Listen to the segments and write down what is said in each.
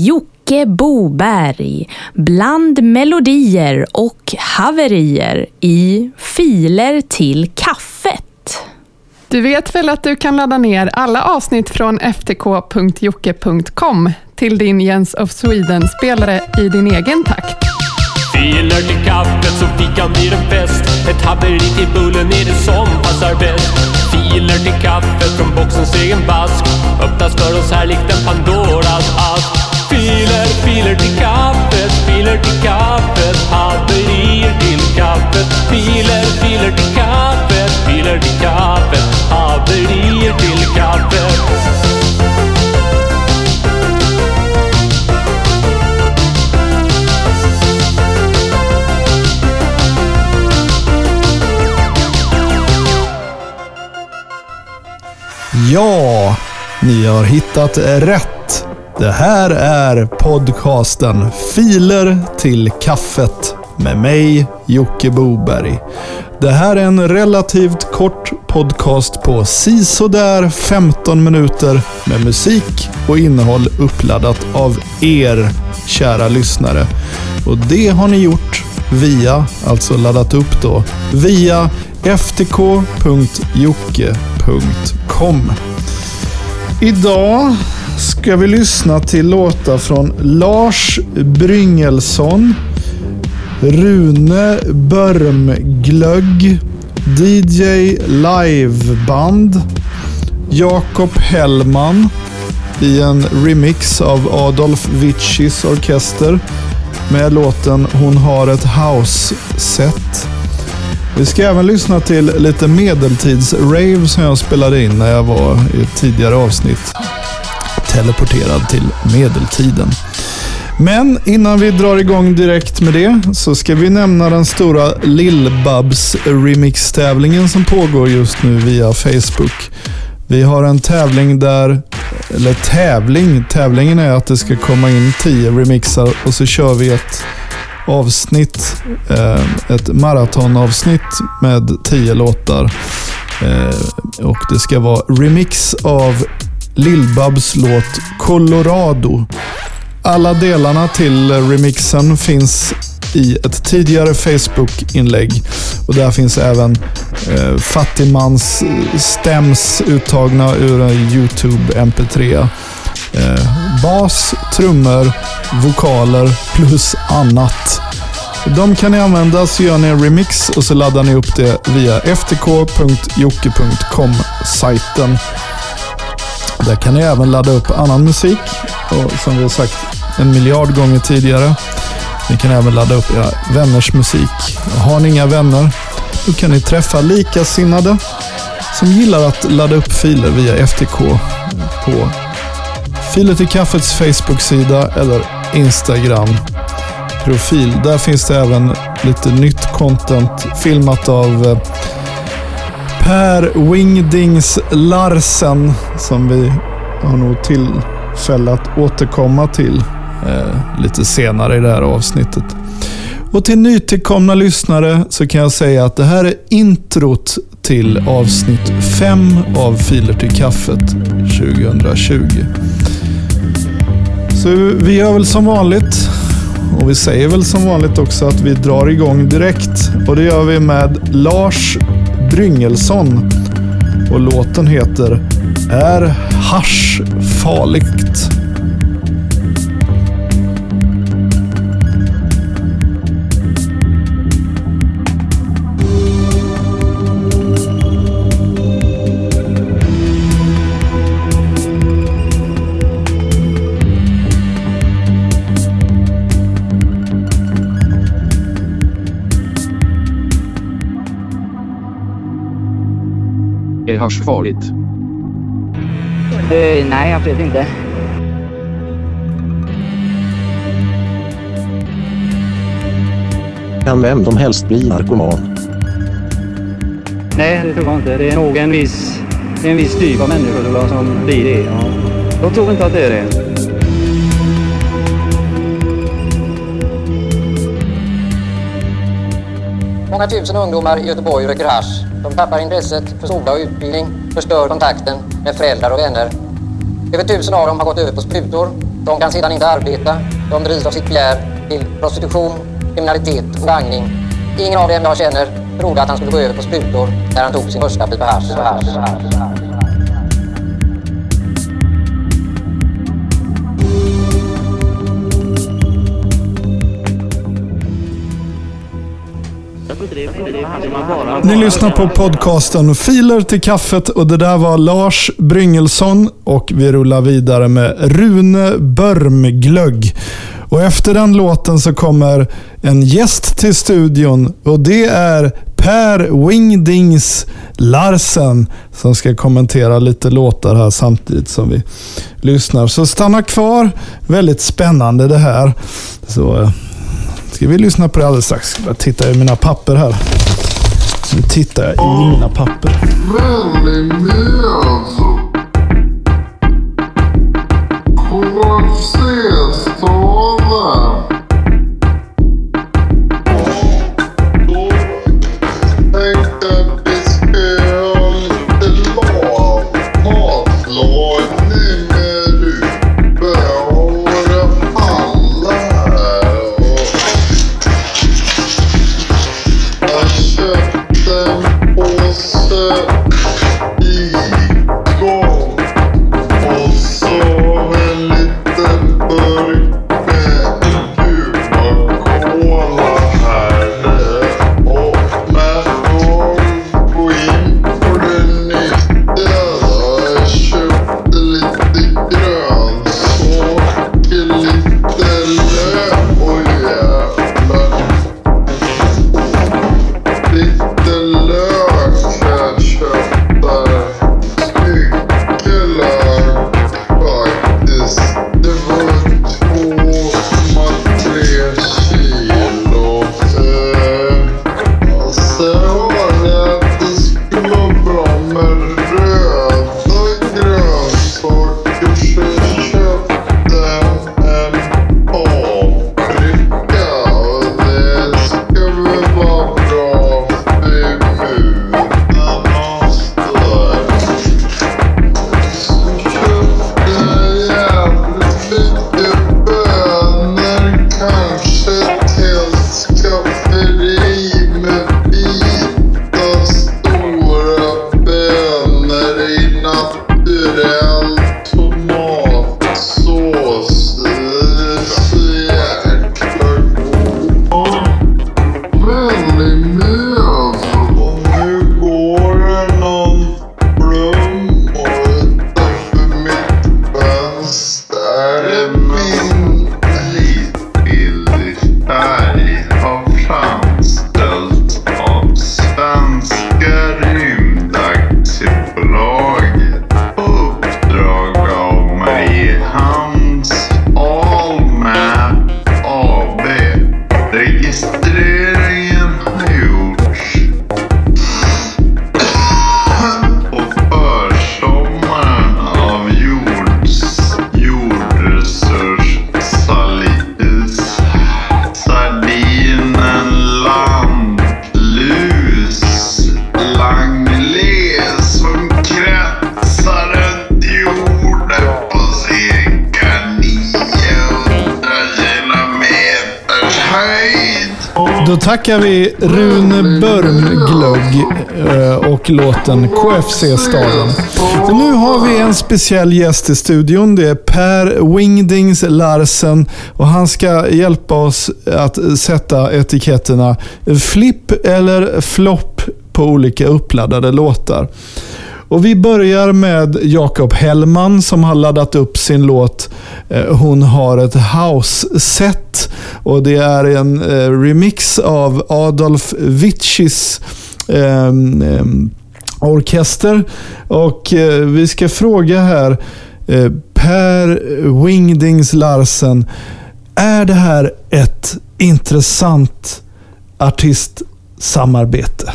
Jocke Boberg bland melodier och haverier i Filer till kaffet. Du vet väl att du kan ladda ner alla avsnitt från ftk.jocke.com till din Jens of Sweden-spelare i din egen takt. Filer till kaffet så fikan blir en fest. Ett haveri till bullen är det som passar bäst. Filer till kaffet från boxens egen bask. Öppnas för oss här likt en Pandoras ask. Filer, filer till kaffet, filer till kaffet. Haverier till kaffet. Filer, filer till kaffet, filer till kaffet. Haverier till Ja, ni har hittat rätt. Det här är podcasten Filer till kaffet med mig, Jocke Boberg. Det här är en relativt kort podcast på sisådär 15 minuter med musik och innehåll uppladdat av er, kära lyssnare. Och det har ni gjort via, alltså laddat upp då, via ftk.jocke.com. Idag ska vi lyssna till låtar från Lars Bryngelsson, Rune Börmglögg, DJ Liveband, Jakob Hellman i en remix av Adolf Witschis orkester med låten Hon har ett house-set. Vi ska även lyssna till lite medeltids-rave som jag spelade in när jag var i ett tidigare avsnitt. Teleporterad till medeltiden. Men innan vi drar igång direkt med det så ska vi nämna den stora Lill-Babs remix-tävlingen som pågår just nu via Facebook. Vi har en tävling där, eller tävling, tävlingen är att det ska komma in tio remixar och så kör vi ett avsnitt, eh, ett maratonavsnitt med tio låtar. Eh, och Det ska vara remix av Lill-Babs låt Colorado. Alla delarna till remixen finns i ett tidigare Facebook-inlägg. Och Där finns även eh, Fattigmans eh, stäms uttagna ur en YouTube MP3. Eh, bas, trummor, vokaler plus annat. De kan ni använda så gör ni en remix och så laddar ni upp det via ftk.jocke.com sajten. Där kan ni även ladda upp annan musik och som vi har sagt en miljard gånger tidigare. Ni kan även ladda upp era vänners musik. Har ni inga vänner, då kan ni träffa likasinnade som gillar att ladda upp filer via FTK på Filer till kaffets Facebook-sida eller Instagram-profil. Där finns det även lite nytt content filmat av eh, Per Wingdings Larsen som vi har nog tillfälle att återkomma till eh, lite senare i det här avsnittet. Och till nytillkomna lyssnare så kan jag säga att det här är introt till avsnitt 5 av Filer till kaffet 2020. Så vi gör väl som vanligt. Och vi säger väl som vanligt också att vi drar igång direkt. Och det gör vi med Lars Bryngelsson. Och låten heter Är hasch farligt? Är hasch farligt? Eh, nej, absolut inte. Kan vem som helst bli narkoman? Nej, det tror jag inte. Det är nog en viss, en viss typ av människor som blir det. Ja. Jag tror inte att det är det. Många tusen ungdomar i Göteborg röker hasch. De tappar intresset för skola och utbildning, förstör kontakten med föräldrar och vänner. Över tusen av dem har gått över på sprutor De kan sedan inte arbeta. De drivs av sitt begär till prostitution, kriminalitet och langning. Ingen av dem jag känner trodde att han skulle gå över på sprutor när han tog sin första pipa hasch. Ni lyssnar på podcasten Filer till kaffet och det där var Lars Bryngelsson och vi rullar vidare med Rune Börmglögg. Och efter den låten så kommer en gäst till studion och det är Per Wingdings Larsen som ska kommentera lite låtar här samtidigt som vi lyssnar. Så stanna kvar. Väldigt spännande det här. Så eh, ska vi lyssna på det alldeles strax. Jag tittar i mina papper här. Nu tittar jag i mina papper. Tackar vi Rune Börmglögg eh, och låten KFC-staden. Och nu har vi en speciell gäst i studion. Det är Per Wingdings Larsen och han ska hjälpa oss att sätta etiketterna flipp eller flopp på olika uppladdade låtar. Och Vi börjar med Jakob Hellman som har laddat upp sin låt eh, Hon har ett house-set. Och Det är en eh, remix av Adolf Witschis eh, orkester. Och eh, Vi ska fråga här eh, Per Wingdings Larsen. Är det här ett intressant artistsamarbete?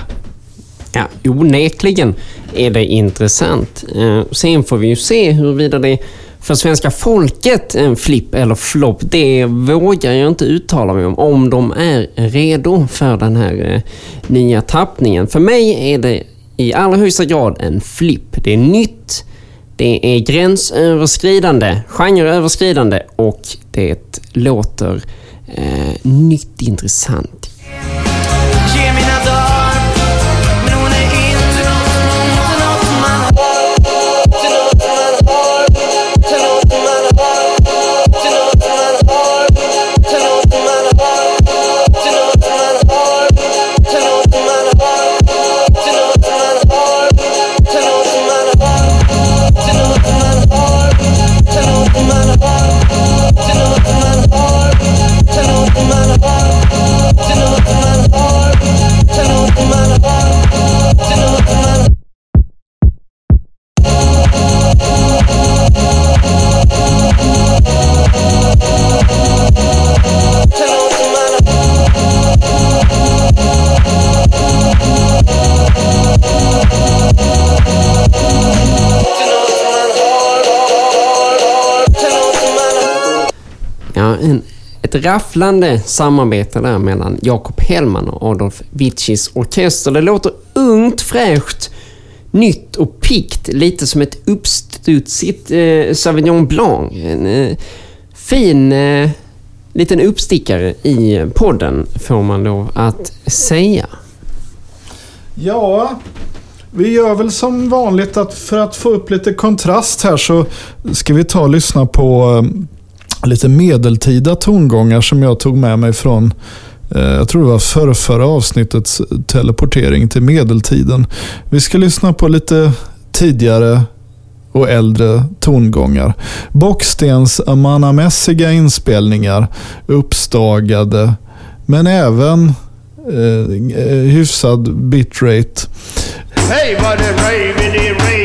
Ja, onekligen är det intressant. Eh, sen får vi ju se huruvida det för svenska folket en flipp eller flopp. Det vågar jag inte uttala mig om. Om de är redo för den här eh, nya tappningen. För mig är det i allra högsta grad en flipp. Det är nytt. Det är gränsöverskridande, genreöverskridande och det låter eh, nytt intressant. Rafflande samarbete där mellan Jakob Hellman och Adolf Witschis orkester. Det låter ungt, fräscht, nytt och pikt. Lite som ett uppstudsigt eh, Sauvignon Blanc. En eh, fin eh, liten uppstickare i podden, får man lov att säga. Ja, vi gör väl som vanligt att för att få upp lite kontrast här så ska vi ta och lyssna på eh, lite medeltida tongångar som jag tog med mig från eh, jag tror det var förra, förra avsnittets teleportering till medeltiden. Vi ska lyssna på lite tidigare och äldre tongångar. Bockstens mannamässiga inspelningar, uppstagade, men även eh, eh hyfsad bitrate. Hey, vad det ravidi, ravidi!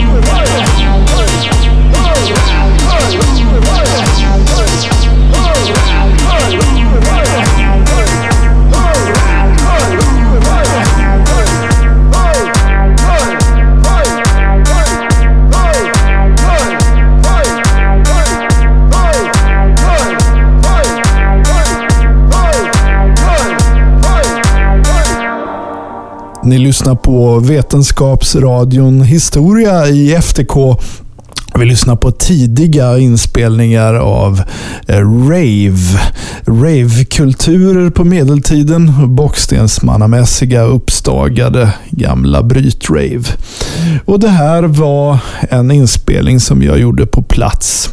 Ni lyssnar på Vetenskapsradion Historia i FTK. Vi lyssnar på tidiga inspelningar av eh, rave. Ravekulturer på medeltiden. Bockstensmannamässiga uppstagade gamla brytrave. Och det här var en inspelning som jag gjorde på plats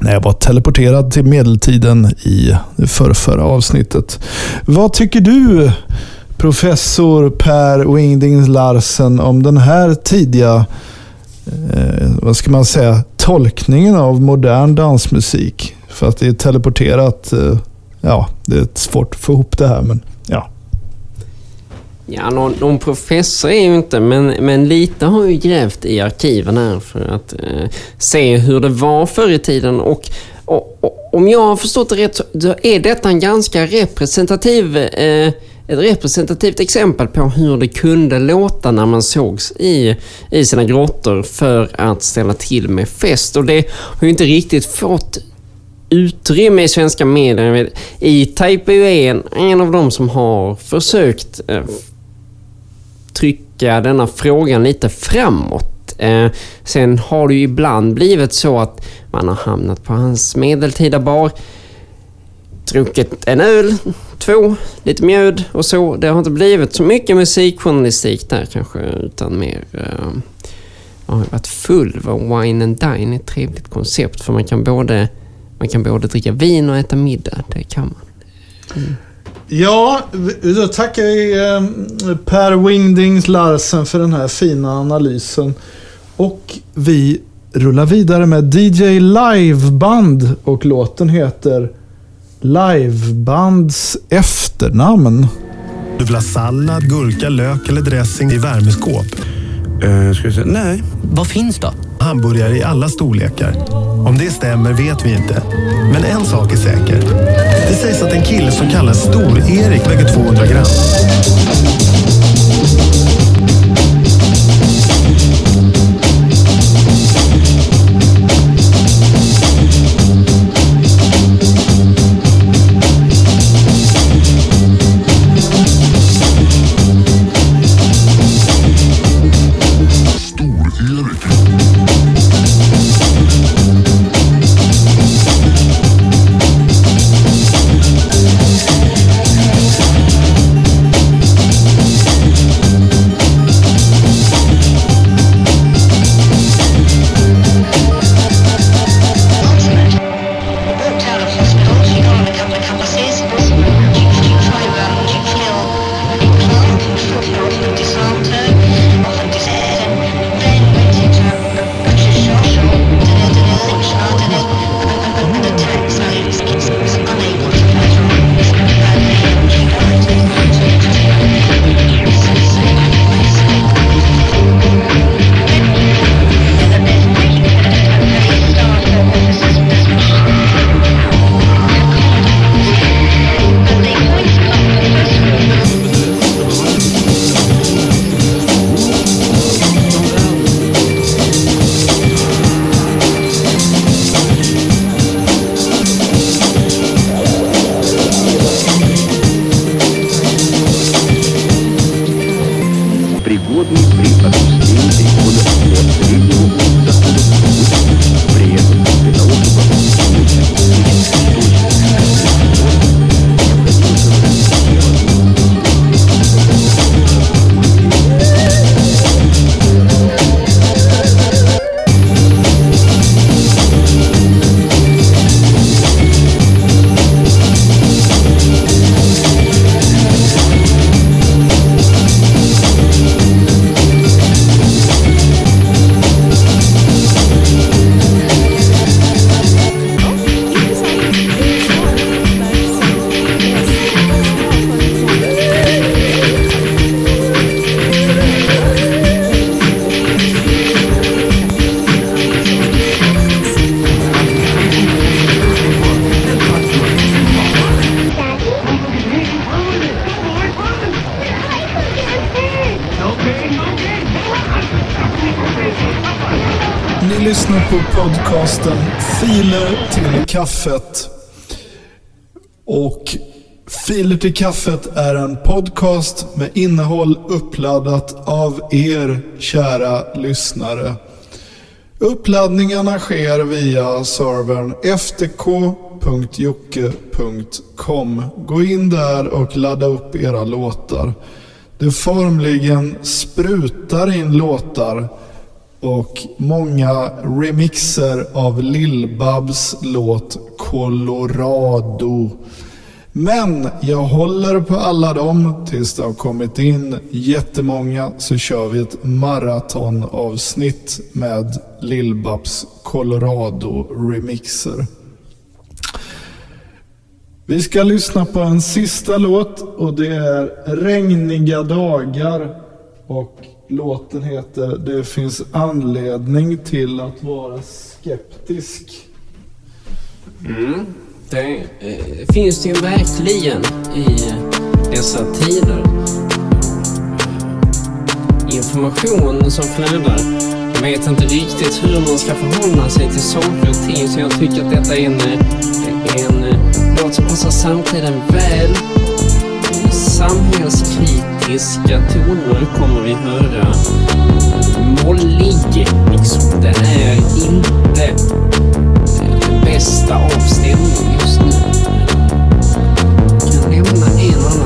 när jag var teleporterad till medeltiden i förrförra avsnittet. Vad tycker du professor Per Wingdings Larsen om den här tidiga, eh, vad ska man säga, tolkningen av modern dansmusik? För att det är teleporterat, eh, ja, det är svårt att få ihop det här, men ja. Ja, någon, någon professor är ju inte, men, men lite har ju grävt i arkiven här för att eh, se hur det var förr i tiden. Och, och, och om jag har förstått det rätt så så är detta en ganska representativ, eh, ett representativt exempel på hur det kunde låta när man sågs i, i sina grottor för att ställa till med fest. Och det har ju inte riktigt fått utrymme i svenska medier. E-Type är ju en, en av de som har försökt eh, trycka denna frågan lite framåt. Eh, sen har det ju ibland blivit så att man har hamnat på hans medeltida bar, druckit en öl, två, lite mjöd och så. Det har inte blivit så mycket musikjournalistik där kanske, utan mer... Uh, jag har varit full. Var Wine and Dine är ett trevligt koncept för man kan både, man kan både dricka vin och äta middag. Det kan man. Ja, då tackar vi eh, Per Wingdings Larsen för den här fina analysen. Och vi rullar vidare med DJ Liveband och låten heter Livebands efternamn. Du vill ha sallad, gurka, lök eller dressing i värmeskåp? Uh, ska vi se. Nej. Vad finns då? Hamburgare i alla storlekar. Om det stämmer vet vi inte. Men en sak är säker. Det sägs att en kille som kallas Stor-Erik väger 200 gram. På podcasten Filer till kaffet. Och Filer till kaffet är en podcast med innehåll uppladdat av er kära lyssnare. Uppladdningarna sker via servern ftk.jocke.com. Gå in där och ladda upp era låtar. Det formligen sprutar in låtar och många remixer av Lill-Babs låt Colorado. Men jag håller på alla dem tills det har kommit in jättemånga så kör vi ett maratonavsnitt med Lill-Babs Colorado remixer. Vi ska lyssna på en sista låt och det är Regniga dagar och låten heter Det finns anledning till att vara skeptisk. Mm. Det eh, finns det ju verkligen i dessa tider. Information som flödar. Jag vet inte riktigt hur man ska förhålla sig till saker och ting så jag tycker att detta är en, eh, en eh, låt som passar samtiden väl friska toner kommer vi höra. Mollig, liksom. Den är inte den bästa avstämningen just nu. Jag Kan nämna en annan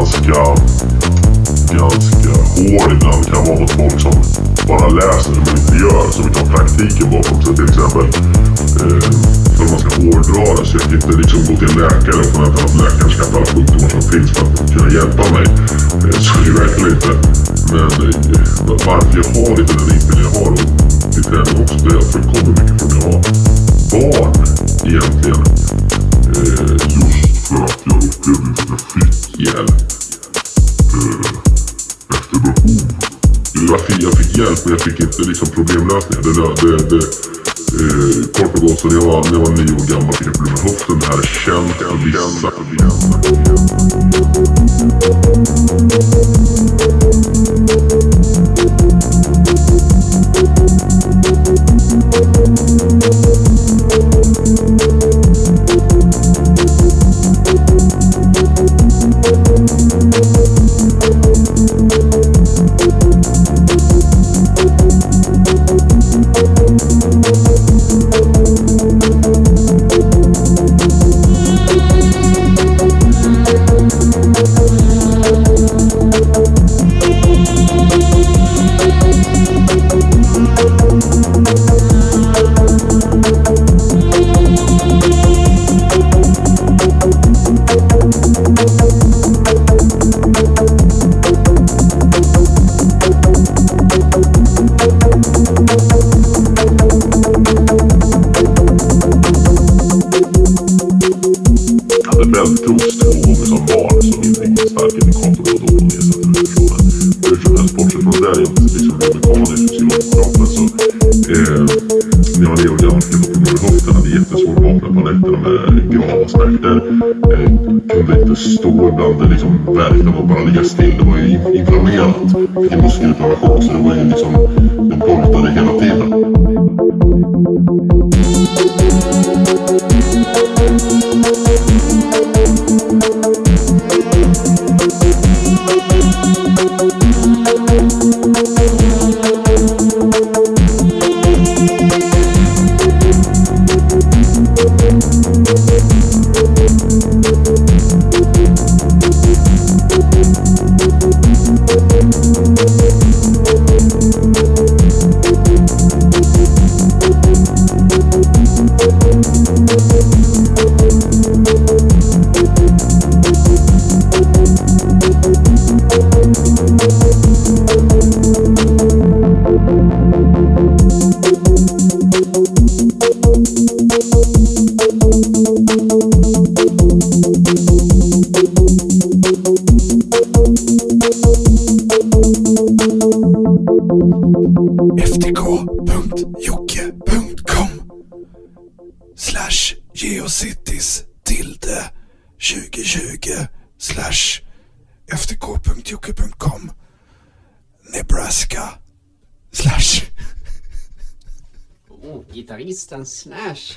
ganska, ganska hård ibland kan vara mot folk som bara läser men inte gör. Som inte har praktiken bakom Så till exempel. Eh, att man ska hårdra det så jag kan inte liksom gå till en läkare och förvänta mig att läkaren ska ta alla sjukdomar som finns för att kunna hjälpa mig. Eh, så är det verkligen inte. Men eh, varför jag har lite den inställning jag har och det träning också, det är att det kommer mycket från att jag har barn egentligen. Eh, just för att jag upplevde inte att jag fick hjälp eh, efter behov. Jag fick, jag fick hjälp men jag fick inte liksom problemlösningar. Det, det, det, eh, kort och gott så när jag var, när jag var nio år gammal fick jag problem med höften. Det här är känt för vissa. ftk.jocke.com